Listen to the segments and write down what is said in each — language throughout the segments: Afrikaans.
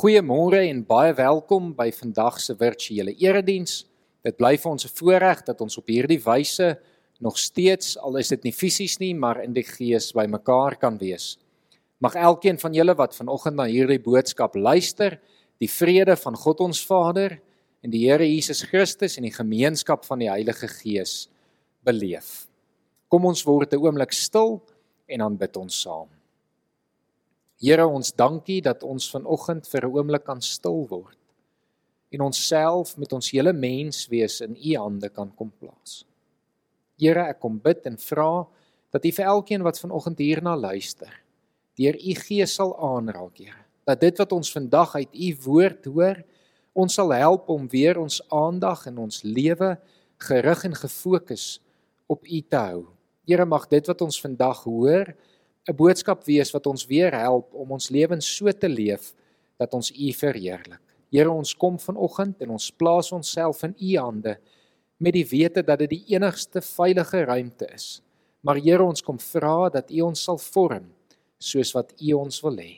Goeiemôre en baie welkom by vandag se virtuele erediens. Dit bly vir ons 'n voorreg dat ons op hierdie wyse nog steeds al is dit nie fisies nie, maar in die gees bymekaar kan wees. Mag elkeen van julle wat vanoggend na hierdie boodskap luister, die vrede van God ons Vader en die Here Jesus Christus en die gemeenskap van die Heilige Gees beleef. Kom ons word 'n oomblik stil en dan bid ons saam. Here ons dankie dat ons vanoggend vir 'n oomblik kan stil word en onsself met ons hele menswees in u hande kan kom plaas. Here, ek kom bid en vra dat u vir elkeen wat vanoggend hierna luister, deur u gees sal aanraak, Here. Dat dit wat ons vandag uit u woord hoor, ons sal help om weer ons aandag en ons lewe gerig en gefokus op u te hou. Here, mag dit wat ons vandag hoor, 'n boodskap wees wat ons weer help om ons lewens so te leef dat ons U verheerlik. Here, ons kom vanoggend en ons plaas onsself in U hande met die wete dat dit die enigste veilige ruimte is. Maar Here, ons kom vra dat U ons sal vorm soos wat U ons wil hê.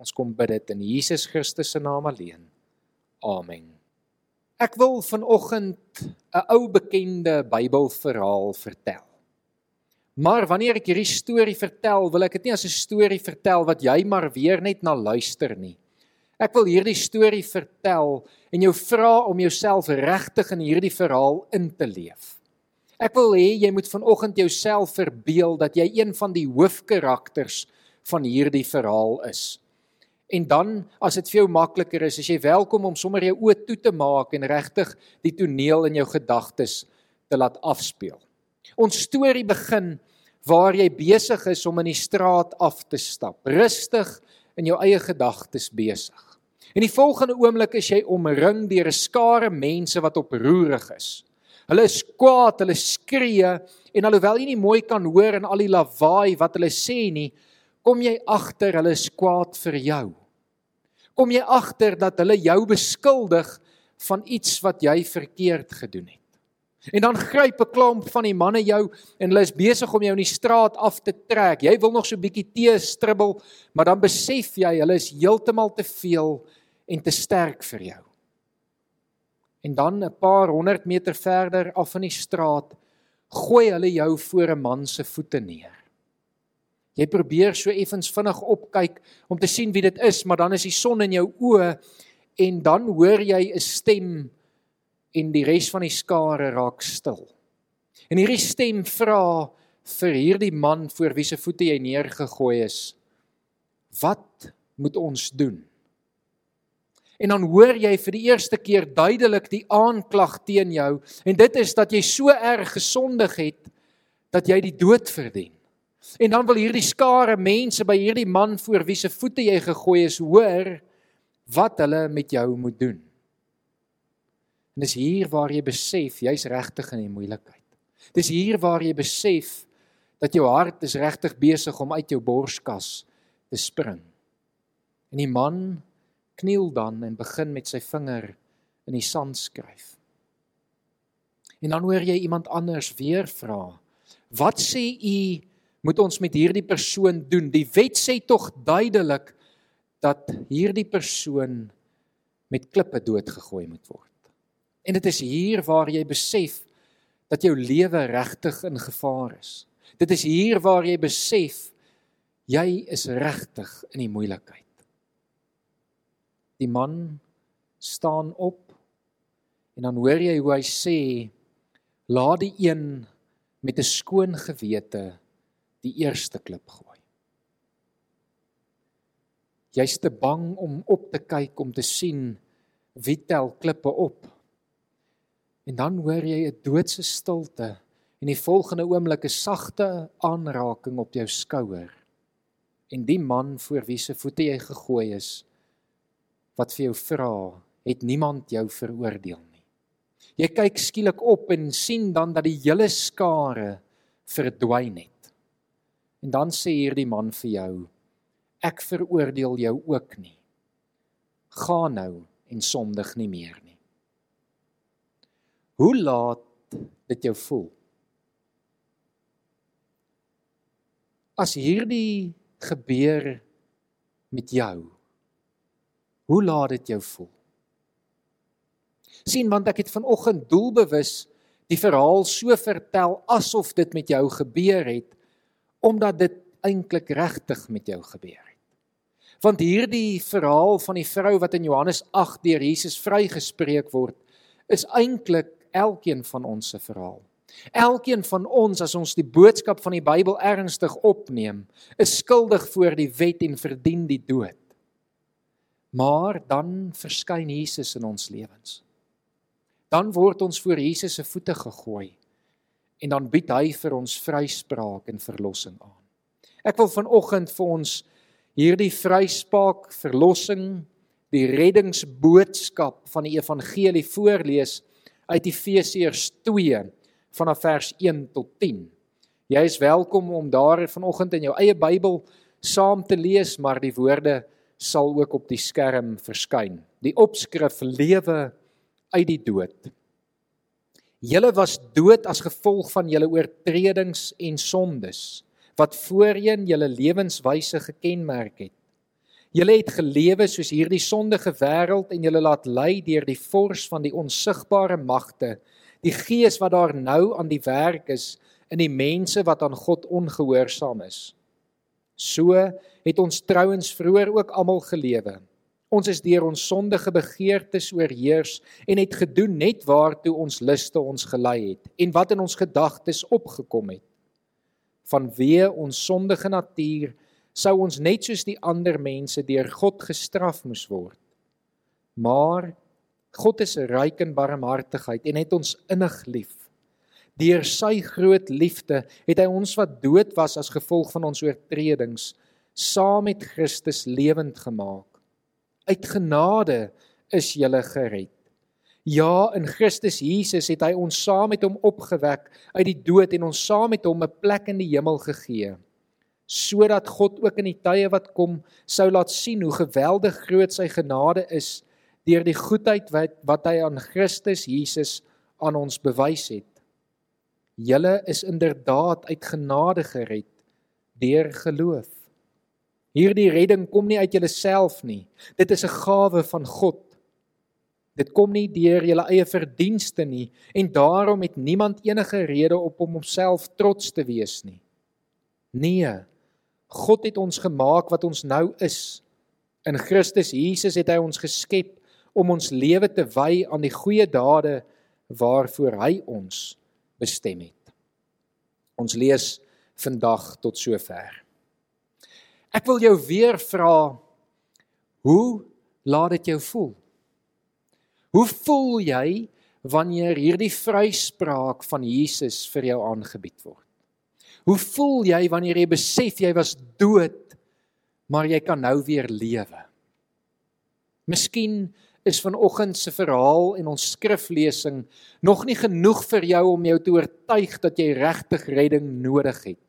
Ons kom bid dit in Jesus Christus se naam alleen. Amen. Ek wil vanoggend 'n ou bekende Bybelverhaal vertel. Maar wanneer ek hierdie storie vertel, wil ek dit nie as 'n storie vertel wat jy maar weer net na luister nie. Ek wil hierdie storie vertel en jou vra om jouself regtig in hierdie verhaal in te leef. Ek wil hê jy moet vanoggend jouself verbeel dat jy een van die hoofkarakters van hierdie verhaal is. En dan as dit vir jou makliker is, as jy welkom om sommer jou oë toe te maak en regtig die toneel in jou gedagtes te laat afspeel. Ons storie begin waar jy besig is om in die straat af te stap, rustig in jou eie gedagtes besig. In die volgende oomblik is jy omring deur 'n skare mense wat oproerig is. Hulle is kwaad, hulle skree en alhoewel jy nie mooi kan hoor in al die lawaai wat hulle sê nie, kom jy agter hulle is kwaad vir jou. Kom jy agter dat hulle jou beskuldig van iets wat jy verkeerd gedoen het. En dan gryp 'n klomp van die manne jou en hulle is besig om jou in die straat af te trek. Jy wil nog so 'n bietjie tee stribbel, maar dan besef jy hulle is heeltemal te veel en te sterk vir jou. En dan 'n paar honderd meter verder af in die straat gooi hulle jou voor 'n man se voete neer. Jy probeer so effens vinnig opkyk om te sien wie dit is, maar dan is die son in jou oë en dan hoor jy 'n stem en die res van die skare raak stil. En hierdie stem vra vir hierdie man voor wie se voete jy neergegooi is: Wat moet ons doen? En dan hoor jy vir die eerste keer duidelik die aanklag teen jou en dit is dat jy so erg gesondig het dat jy die dood verdien. En dan wil hierdie skare mense by hierdie man voor wie se voete jy gegooi is hoor wat hulle met jou moet doen. En dis hier waar jy besef jy's regtig in die moeilikheid. Dis hier waar jy besef dat jou hart is regtig besig om uit jou borskas te spring. En die man kniel dan en begin met sy vinger in die sand skryf. En dan hoor jy iemand anders weer vra: "Wat sê u moet ons met hierdie persoon doen? Die wet sê tog duidelik dat hierdie persoon met klippe doodgegooi moet word." En dit is hier waar jy besef dat jou lewe regtig in gevaar is. Dit is hier waar jy besef jy is regtig in die moeilikheid. Die man staan op en dan hoor jy hoe hy sê laat die een met 'n skoon gewete die eerste klip gooi. Jy's te bang om op te kyk om te sien wie tel klippe op. En dan hoor jy 'n doodse stilte en die volgende oomblik 'n sagte aanraking op jou skouer. En die man voor wie se voete jy gegooi is wat vir jou vra, het niemand jou veroordeel nie. Jy kyk skielik op en sien dan dat die hele skare verdwyn het. En dan sê hierdie man vir jou, ek veroordeel jou ook nie. Gaan nou en sondig nie meer nie. Hoe laat dit jou voel? As hierdie gebeur met jou. Hoe laat dit jou voel? sien want ek het vanoggend doelbewus die verhaal so vertel asof dit met jou gebeur het omdat dit eintlik regtig met jou gebeur het. Want hierdie verhaal van die vrou wat in Johannes 8 deur Jesus vrygespreek word, is eintlik elkeen van ons se verhaal. Elkeen van ons as ons die boodskap van die Bybel ernstig opneem, is skuldig voor die wet en verdien die dood. Maar dan verskyn Jesus in ons lewens dan word ons voor Jesus se voete gegooi en dan bied hy vir ons vryspraak en verlossing aan. Ek wil vanoggend vir ons hierdie vryspraak, verlossing, die reddingsboodskap van die evangelie voorlees uit Efesiërs 2 vanaf vers 1 tot 10. Jy is welkom om daar vanoggend in jou eie Bybel saam te lees, maar die woorde sal ook op die skerm verskyn. Die opskrif lewe uit die dood. Julle was dood as gevolg van julle oortredings en sondes wat voorheen julle lewenswyse gekenmerk het. Julle het gelewe soos hierdie sondige wêreld en julle laat lei deur die vors van die onsigbare magte, die gees wat daar nou aan die werk is in die mense wat aan God ongehoorsaam is. So het ons trouens vroeër ook almal gelewe. Ons is deur ons sondige begeertes oorheers en het gedoen net waartoe ons luste ons gelei het en wat in ons gedagtes opgekom het. Vanweë ons sondige natuur sou ons net soos die ander mense deur God gestraf moes word. Maar God is ryk in barmhartigheid en het ons innig lief. Deur sy groot liefde het hy ons wat dood was as gevolg van ons oortredings saam met Christus lewend gemaak uit genade is jy gered. Ja, in Christus Jesus het hy ons saam met hom opgewek uit die dood en ons saam met hom 'n plek in die hemel gegee sodat God ook in die tye wat kom sou laat sien hoe geweldig groot sy genade is deur die goedheid wat wat hy aan Christus Jesus aan ons bewys het. Julle is inderdaad uit genade gered deur geloof. Hierdie redding kom nie uit jouself nie. Dit is 'n gawe van God. Dit kom nie deur jou eie verdienste nie en daarom het niemand enige rede op om homself trots te wees nie. Nee. God het ons gemaak wat ons nou is. In Christus Jesus het hy ons geskep om ons lewe te wy aan die goeie dade waarvoor hy ons bestem het. Ons lees vandag tot sover. Ek wil jou weer vra hoe laat dit jou voel? Hoe voel jy wanneer hierdie vryspraak van Jesus vir jou aangebied word? Hoe voel jy wanneer jy besef jy was dood maar jy kan nou weer lewe? Miskien is vanoggend se verhaal en ons skriflesing nog nie genoeg vir jou om jou te oortuig dat jy regtig redding nodig het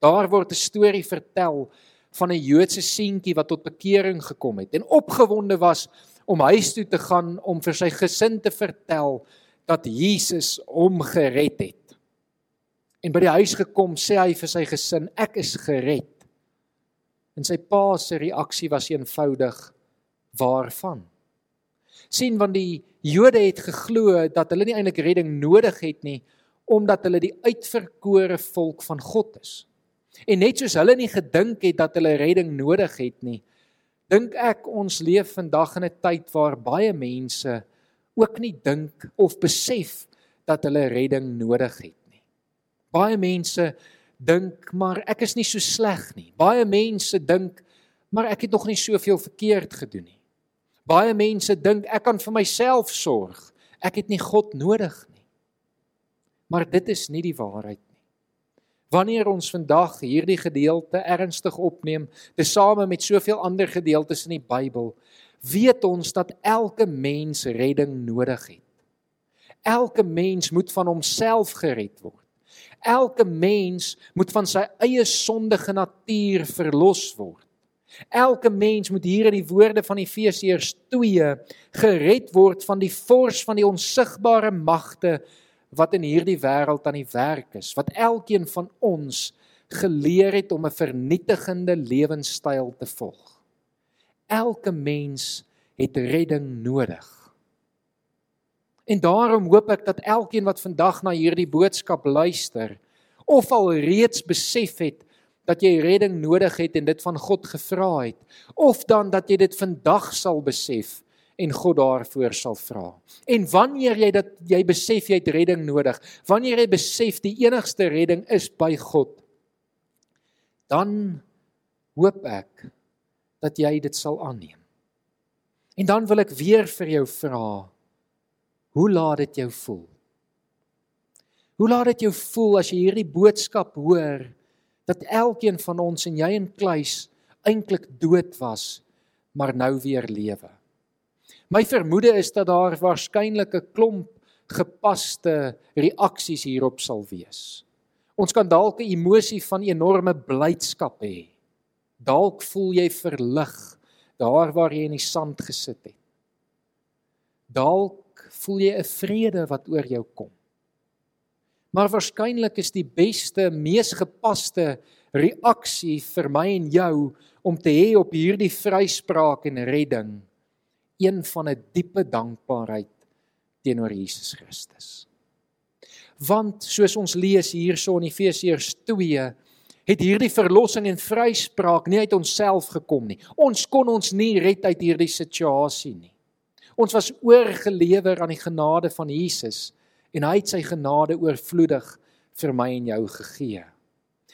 Daar word 'n storie vertel van 'n Joodse seentjie wat tot bekering gekom het en opgewonde was om huis toe te gaan om vir sy gesin te vertel dat Jesus hom gered het. En by die huis gekom sê hy vir sy gesin ek is gered. En sy pa se reaksie was eenvoudig waarvan? sien want die Jode het geglo dat hulle nie eintlik redding nodig het nie omdat hulle die uitverkore volk van God is. En net soos hulle nie gedink het dat hulle redding nodig het nie, dink ek ons leef vandag in 'n tyd waar baie mense ook nie dink of besef dat hulle redding nodig het. Baie mense dink maar ek is nie so sleg nie. Baie mense dink maar ek het nog nie soveel verkeerd gedoen nie. Baie mense dink ek kan vir myself sorg. Ek het nie God nodig nie. Maar dit is nie die waarheid Wanneer ons vandag hierdie gedeelte ernstig opneem, tesame met soveel ander gedeeltes in die Bybel, weet ons dat elke mens redding nodig het. Elke mens moet van homself gered word. Elke mens moet van sy eie sondige natuur verlos word. Elke mens moet hier in die woorde van Efesiërs 2 gered word van die vors van die onsigbare magte wat in hierdie wêreld aan die werk is, wat elkeen van ons geleer het om 'n vernietigende lewenstyl te volg. Elke mens het redding nodig. En daarom hoop ek dat elkeen wat vandag na hierdie boodskap luister, of al reeds besef het dat jy redding nodig het en dit van God gevra het, of dan dat jy dit vandag sal besef en God daarvoor sal vra. En wanneer jy dat jy besef jy het redding nodig, wanneer jy besef die enigste redding is by God, dan hoop ek dat jy dit sal aanneem. En dan wil ek weer vir jou vra, hoe laat dit jou voel? Hoe laat dit jou voel as jy hierdie boodskap hoor dat elkeen van ons en jy en Kluis eintlik dood was, maar nou weer lewe? My vermoede is dat daar waarskynlik 'n klomp gepaste reaksies hierop sal wees. Ons kan dalk 'n emosie van enorme blydskap hê. Dalk voel jy verlig daar waar jy in die sand gesit het. Dalk voel jy 'n vrede wat oor jou kom. Maar waarskynlik is die beste, mees gepaste reaksie vir my en jou om te hê op hierdie vryspraak en redding een van 'n diepe dankbaarheid teenoor Jesus Christus. Want soos ons lees hierso in Efesiërs 2, het hierdie verlossing en vryspraak nie uit onsself gekom nie. Ons kon ons nie red uit hierdie situasie nie. Ons was oorgelewer aan die genade van Jesus en hy het sy genade oorvloedig vir my en jou gegee.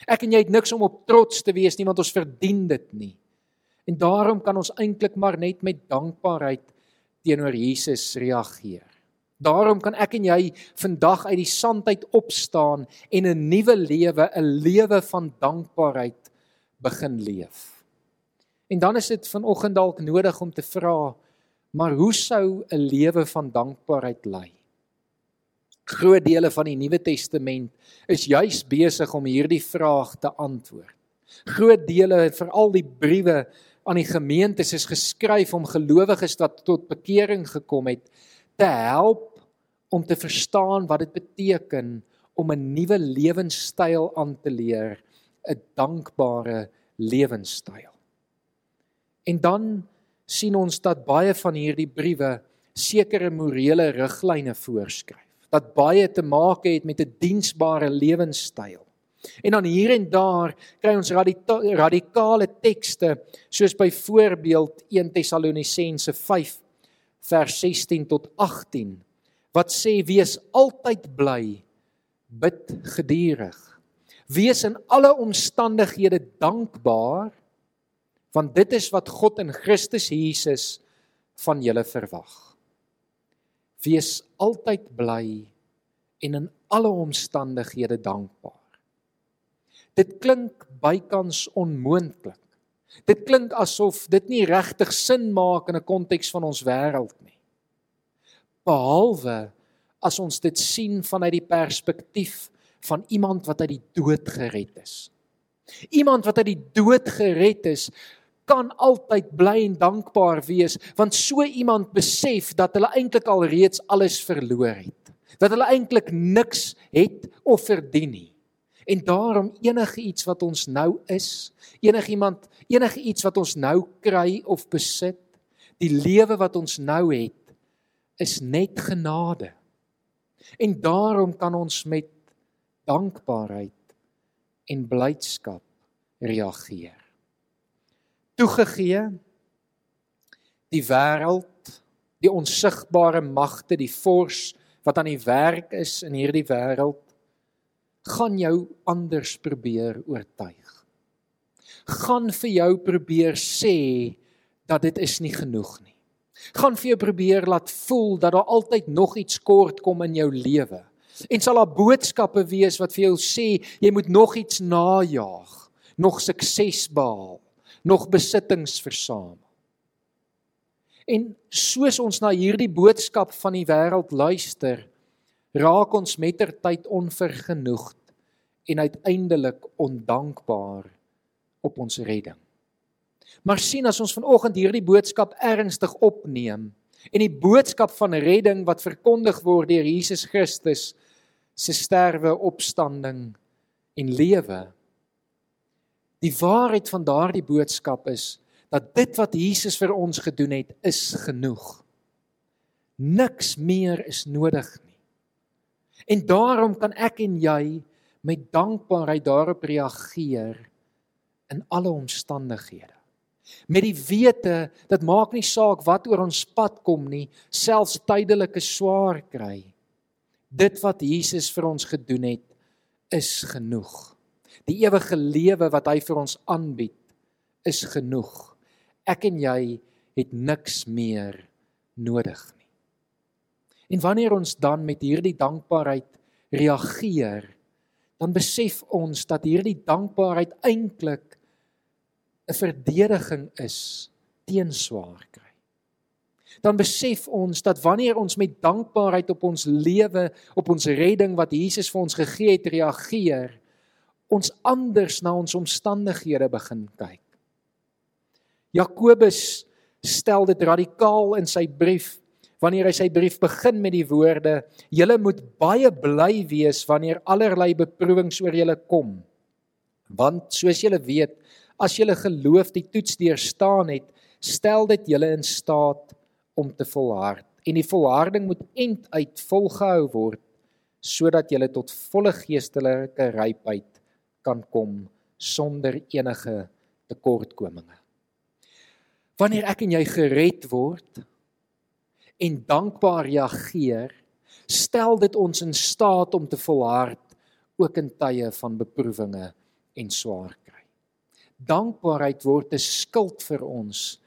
Ek en jy het niks om op trots te wees nie want ons verdien dit nie. En daarom kan ons eintlik maar net met dankbaarheid teenoor Jesus reageer. Daarom kan ek en jy vandag uit die sand uit opstaan en 'n nuwe lewe, 'n lewe van dankbaarheid begin leef. En dan is dit vanoggend dalk nodig om te vra, maar hoe sou 'n lewe van dankbaarheid lyk? Groot dele van die Nuwe Testament is juis besig om hierdie vraag te antwoord. Groot dele, veral die briewe aan die gemeentes is geskryf om gelowiges wat tot bekering gekom het te help om te verstaan wat dit beteken om 'n nuwe lewenstyl aan te leer, 'n dankbare lewenstyl. En dan sien ons dat baie van hierdie briewe sekere morele riglyne voorskryf wat baie te maak het met 'n diensbare lewenstyl. En dan hier en daar kry ons radika radikale tekste soos byvoorbeeld 1 Tessalonisense 5 vers 16 tot 18 wat sê wees altyd bly bid gedurig wees in alle omstandighede dankbaar want dit is wat God in Christus Jesus van julle verwag wees altyd bly en in alle omstandighede dankbaar dit klink bykans onmoontlik Dit klink asof dit nie regtig sin maak in 'n konteks van ons wêreld nie. Behalwe as ons dit sien vanuit die perspektief van iemand wat uit die dood gered is. Iemand wat uit die dood gered is, kan altyd bly en dankbaar wees want so iemand besef dat hulle eintlik al reeds alles verloor het. Dat hulle eintlik niks het of verdien nie. En daarom enige iets wat ons nou is, enige iemand, enige iets wat ons nou kry of besit, die lewe wat ons nou het, is net genade. En daarom kan ons met dankbaarheid en blydskap reageer. Toegegee die wêreld, die onsigbare magte, die forse wat aan die werk is in hierdie wêreld gaan jou anders probeer oortuig. Gaan vir jou probeer sê dat dit is nie genoeg nie. Gaan vir jou probeer laat voel dat daar altyd nog iets kort kom in jou lewe. En sal daar boodskappe wees wat vir jou sê jy moet nog iets najag, nog sukses behaal, nog besittings versamel. En soos ons na hierdie boodskap van die wêreld luister, raak ons mettertyd onvergenoegd en uiteindelik ondankbaar op ons redding. Maar sien as ons vanoggend hierdie boodskap ernstig opneem en die boodskap van redding wat verkondig word deur Jesus Christus se sterwe, opstanding en lewe. Die waarheid van daardie boodskap is dat dit wat Jesus vir ons gedoen het is genoeg. Niks meer is nodig nie. En daarom kan ek en jy met dankbaarheid daarop reageer in alle omstandighede. Met die wete dat maak nie saak wat oor ons pad kom nie, selfs tydelike swaar kry. Dit wat Jesus vir ons gedoen het, is genoeg. Die ewige lewe wat hy vir ons aanbied, is genoeg. Ek en jy het niks meer nodig nie. En wanneer ons dan met hierdie dankbaarheid reageer, dan besef ons dat hierdie dankbaarheid eintlik 'n verdediging is teen swaar kry. Dan besef ons dat wanneer ons met dankbaarheid op ons lewe, op ons redding wat Jesus vir ons gegee het, reageer, ons anders na ons omstandighede begin kyk. Jakobus stel dit radikaal in sy brief wanneer hy sy brief begin met die woorde: "Julle moet baie bly wees wanneer allerlei beproewings oor julle kom. Want soos julle weet, as julle geloof die toets deurstaan het, stel dit julle in staat om te volhard. En die volharding moet end uit volgehou word sodat julle tot volle geestelike rypheid kan kom sonder enige tekortkominge. Wanneer ek en jy gered word en dankbaar reageer, stel dit ons in staat om te volhard ook in tye van beproewinge en swaar Dankbaarheid word 'n skild vir ons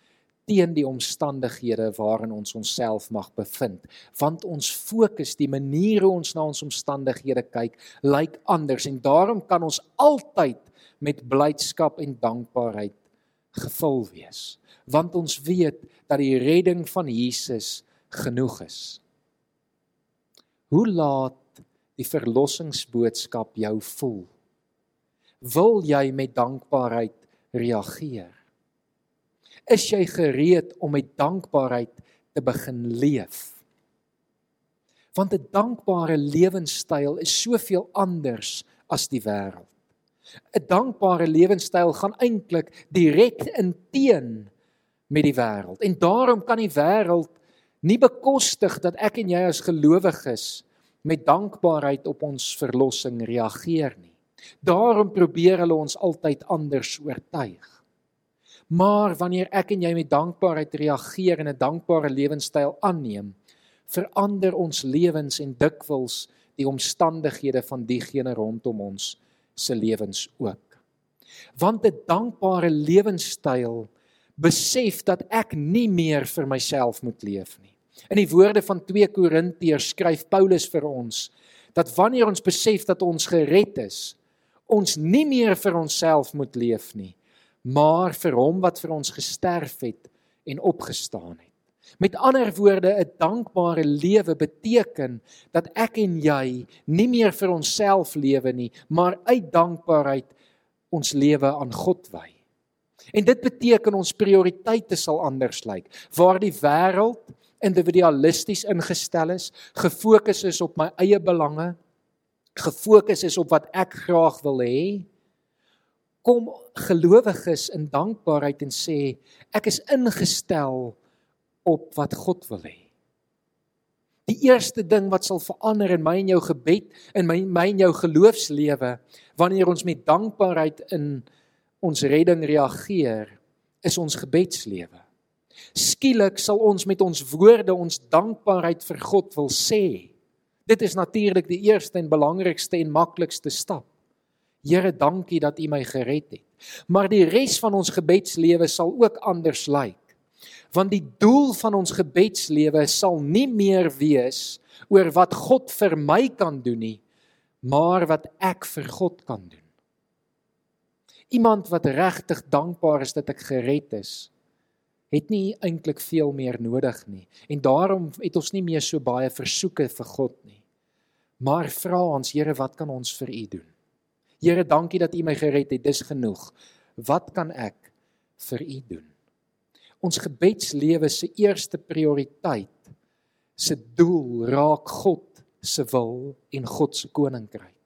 teen die omstandighede waarin ons onsself mag bevind, want ons fokus, die manier hoe ons na ons omstandighede kyk, lyk anders en daarom kan ons altyd met blydskap en dankbaarheid gevul wees, want ons weet dat die redding van Jesus genoeg is. Hoe laat die verlossingsboodskap jou voel? Wil jy met dankbaarheid reageer? Is jy gereed om met dankbaarheid te begin leef? Want 'n dankbare lewenstyl is soveel anders as die wêreld. 'n Dankbare lewenstyl gaan eintlik direk in teen met die wêreld. En daarom kan die wêreld nie bekostig dat ek en jy as gelowiges met dankbaarheid op ons verlossing reageer nie. Daarom probeer hulle ons altyd anders oortuig. Maar wanneer ek en jy met dankbaarheid reageer en 'n dankbare lewenstyl aanneem, verander ons lewens en dikwels die omstandighede van diegene rondom ons se lewens ook. Want 'n dankbare lewenstyl besef dat ek nie meer vir myself moet leef nie. In die woorde van 2 Korintiërs skryf Paulus vir ons dat wanneer ons besef dat ons gered is, ons nie meer vir onsself moet leef nie, maar vir hom wat vir ons gesterf het en opgestaan het. Met ander woorde, 'n dankbare lewe beteken dat ek en jy nie meer vir onsself lewe nie, maar uit dankbaarheid ons lewe aan God wy. En dit beteken ons prioriteite sal anders lyk. Waar die wêreld individualisties ingestel is, gefokus is op my eie belange, gefokus is op wat ek graag wil hê, kom gelowiges in dankbaarheid en sê ek is ingestel op wat God wil hê. Die eerste ding wat sal verander in my en jou gebed en my my en jou geloofslewe wanneer ons met dankbaarheid in ons redding reageer, is ons gebedslewe. Skielik sal ons met ons woorde ons dankbaarheid vir God wil sê. Dit is natuurlik die eerste en belangrikste en maklikste stap. Here, dankie dat U my gered het. Maar die res van ons gebedslewe sal ook anders lyk. Want die doel van ons gebedslewe sal nie meer wees oor wat God vir my kan doen nie, maar wat ek vir God kan doen. Iemand wat regtig dankbaar is dat ek gered is, het nie eintlik veel meer nodig nie en daarom het ons nie meer so baie versoeke vir God nie. Maar vra ons Here, wat kan ons vir U doen? Here, dankie dat U my gered het. Dis genoeg. Wat kan ek vir U doen? Ons gebedslewe se eerste prioriteit se doel raak God se wil en God se koninkryk.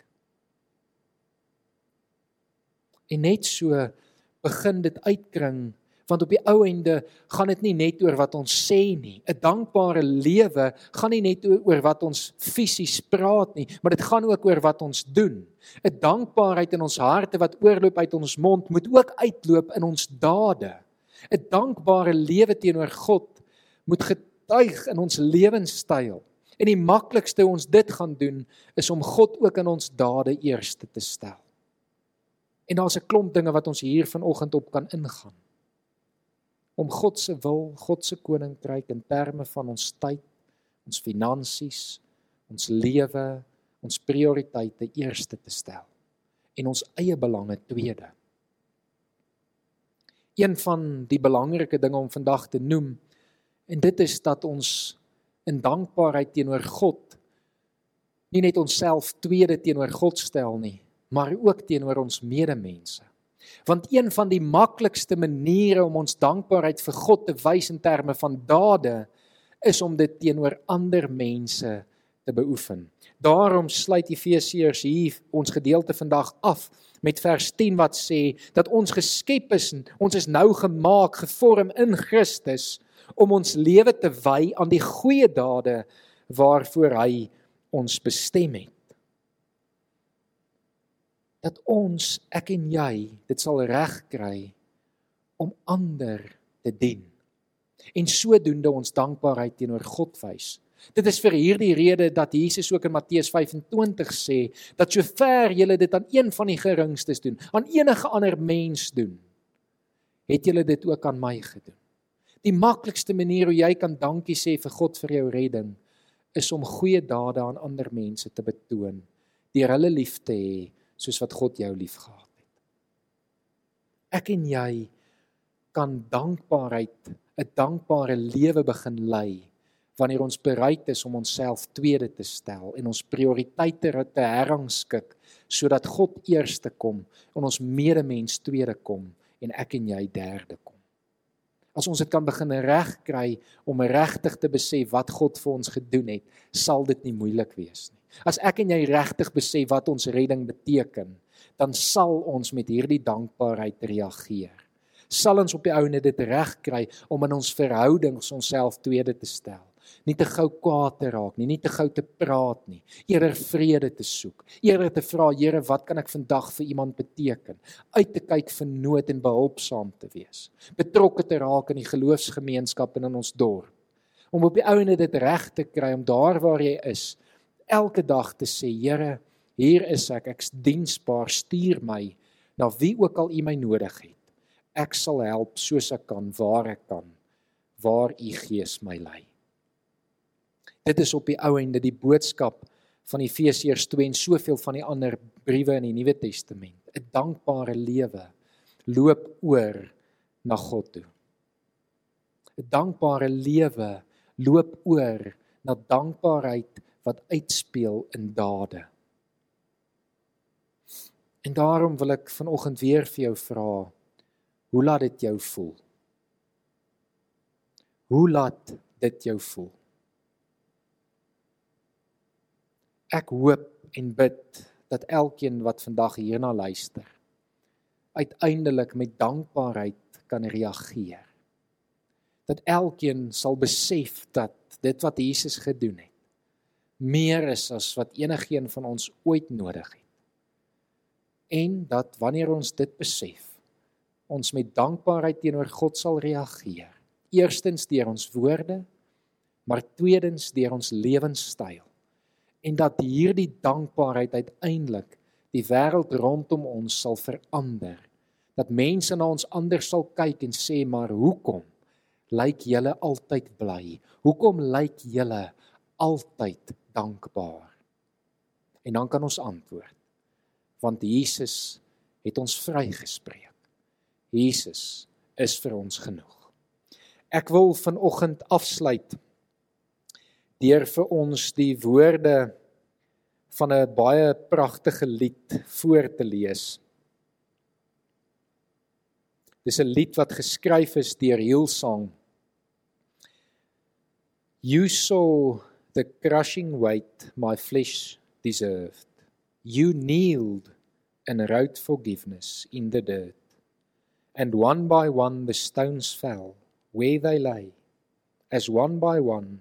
En net so begin dit uitkring Want op die ou ende gaan dit nie net oor wat ons sê nie. 'n Dankbare lewe gaan nie net oor wat ons fisies praat nie, maar dit gaan ook oor wat ons doen. 'n Dankbaarheid in ons harte wat oorloop uit ons mond moet ook uitloop in ons dade. 'n Dankbare lewe teenoor God moet getuig in ons lewenstyl. En die maklikste ons dit gaan doen is om God ook in ons dade eerste te stel. En daar's 'n klomp dinge wat ons hier vanoggend op kan ingaan. Om God se wil, God se koninkryk in terme van ons tyd, ons finansies, ons lewe, ons prioriteite eerste te stel en ons eie belange tweede. Een van die belangrike dinge om vandag te noem en dit is dat ons in dankbaarheid teenoor God nie net onsself tweede teenoor God stel nie, maar ook teenoor ons medemense. Want een van die maklikste maniere om ons dankbaarheid vir God te wys in terme van dade is om dit teenoor ander mense te beoefen. Daarom sluit Efesiërs hier ons gedeelte vandag af met vers 10 wat sê dat ons geskep is, ons is nou gemaak, gevorm in Christus om ons lewe te wy aan die goeie dade waarvoor hy ons bestem het dat ons ek en jy dit sal regkry om ander te dien en sodoende ons dankbaarheid teenoor God wys. Dit is vir hierdie rede dat Jesus ook in Matteus 25 sê dat sover jy dit aan een van die geringstes doen, aan enige ander mens doen, het jy dit ook aan my gedoen. Die maklikste manier hoe jy kan dankie sê vir God vir jou redding is om goeie dade aan ander mense te betoon, deur hulle lief te hê soos wat God jou liefgehad het. Ek en jy kan dankbaarheid, 'n dankbare lewe begin lei wanneer ons bereid is om onsself tweede te stel en ons prioriteite te herrangskik sodat God eerste kom en ons medemens tweede kom en ek en jy derde kom. As ons dit kan begin regkry om regtig te besef wat God vir ons gedoen het, sal dit nie moeilik wees nie. As ek en jy regtig besef wat ons redding beteken, dan sal ons met hierdie dankbaarheid reageer. Sal ons op die ouene dit regkry om in ons verhoudings onsself tweede te stel. Nie te gou kwaad te raak nie, nie te gou te praat nie, eerder vrede te soek. Eerder te vra, Here, wat kan ek vandag vir iemand beteken? Uit te kyk vir nood en behulpsaam te wees. Betrokke te raak in die geloofsgemeenskap en in ons dorp. Om op die ouene dit reg te kry om daar waar jy is, elke dag te sê, Here, hier is ek, ek's diensbaar, stuur my na wie ook al U my nodig het. Ek sal help soos ek kan, waar ek kan, waar U Gees my lei. Dit is op die ou einde die boodskap van Efesiërs 2 en soveel van die ander briewe in die Nuwe Testament. 'n Dankbare lewe loop oor na God toe. 'n Dankbare lewe loop oor na dankbaarheid wat uitspeel in dade. En daarom wil ek vanoggend weer vir jou vra, hoe laat dit jou voel? Hoe laat dit jou voel? Ek hoop en bid dat elkeen wat vandag hierna luister uiteindelik met dankbaarheid kan reageer. Dat elkeen sal besef dat dit wat Jesus gedoen het meer is as wat enigiemand van ons ooit nodig het. En dat wanneer ons dit besef, ons met dankbaarheid teenoor God sal reageer. Eerstens deur ons woorde, maar tweedens deur ons lewenstyl. En dat hierdie dankbaarheid uiteindelik die wêreld rondom ons sal verander. Dat mense na ons anders sal kyk en sê maar hoekom lyk julle altyd bly? Hoekom lyk julle altyd dankbaar. En dan kan ons antwoord. Want Jesus het ons vrygespreek. Jesus is vir ons genoeg. Ek wil vanoggend afsluit deur vir ons die woorde van 'n baie pragtige lied voor te lees. Dis 'n lied wat geskryf is deur Hillsong. You saw the crushing weight my flesh deserved. You kneeled and wrote forgiveness in the dirt. and one by one the stones fell where they lay as one by one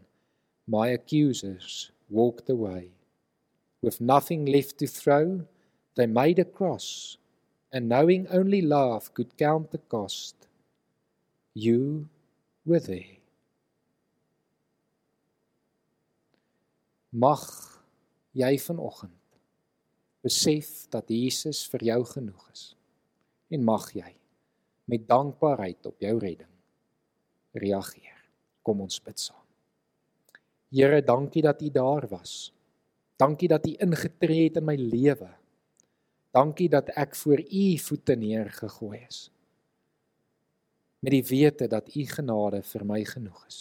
my accusers walked away with nothing left to throw they made a cross and knowing only love could count the cost you were there mag jy vanoggend besef dat Jesus vir jou genoeg is en mag jy met dankbaarheid op jou redding reageer. Kom ons bid saam. Here, dankie dat U daar was. Dankie dat U ingetree het in my lewe. Dankie dat ek voor U voete neergegooi is. Met die wete dat U genade vir my genoeg is.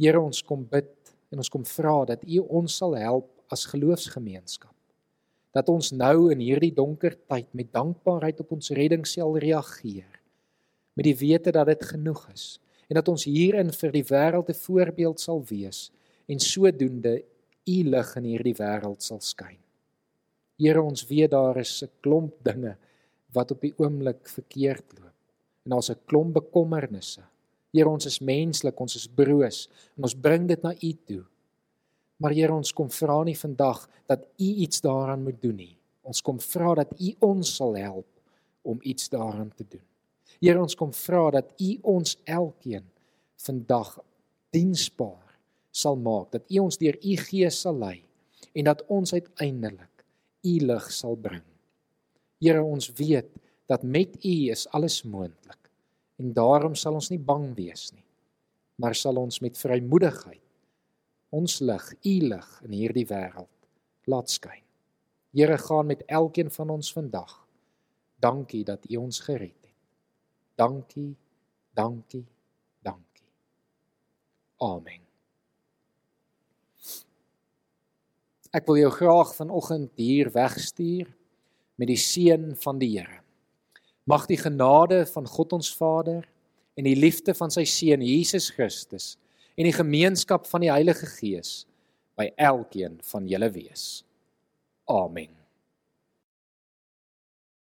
Here, ons kom bid en ons kom vra dat U ons sal help as geloofsgemeenskap dat ons nou in hierdie donker tyd met dankbaarheid op ons redding sal reageer met die wete dat dit genoeg is en dat ons hierin vir die wêreld 'n voorbeeld sal wees en sodoende u lig in hierdie wêreld sal skyn. Here ons weet daar is 'n klomp dinge wat op die oomblik verkeerd loop en daar's 'n klomp bekommernisse. Here ons is menslik, ons is broos en ons bring dit na u toe. Maar Here, ons kom vra nie vandag dat U iets daaraan moet doen nie. Ons kom vra dat U ons sal help om iets daaraan te doen. Here, ons kom vra dat U ons elkeen vandag diensbaar sal maak, dat U ons deur U Gees sal lei en dat ons uiteindelik U lig sal bring. Here, ons weet dat met U is alles moontlik en daarom sal ons nie bang wees nie, maar sal ons met vrymoedigheid ons lig, u lig in hierdie wêreld laat skyn. Here gaan met elkeen van ons vandag. Dankie dat u ons gered het. Dankie, dankie, dankie. Amen. Ek wil jou graag vanoggend hier wegstuur met die seën van die Here. Mag die genade van God ons Vader en die liefde van sy seun Jesus Christus en die gemeenskap van die Heilige Gees by elkeen van julle wees. Amen.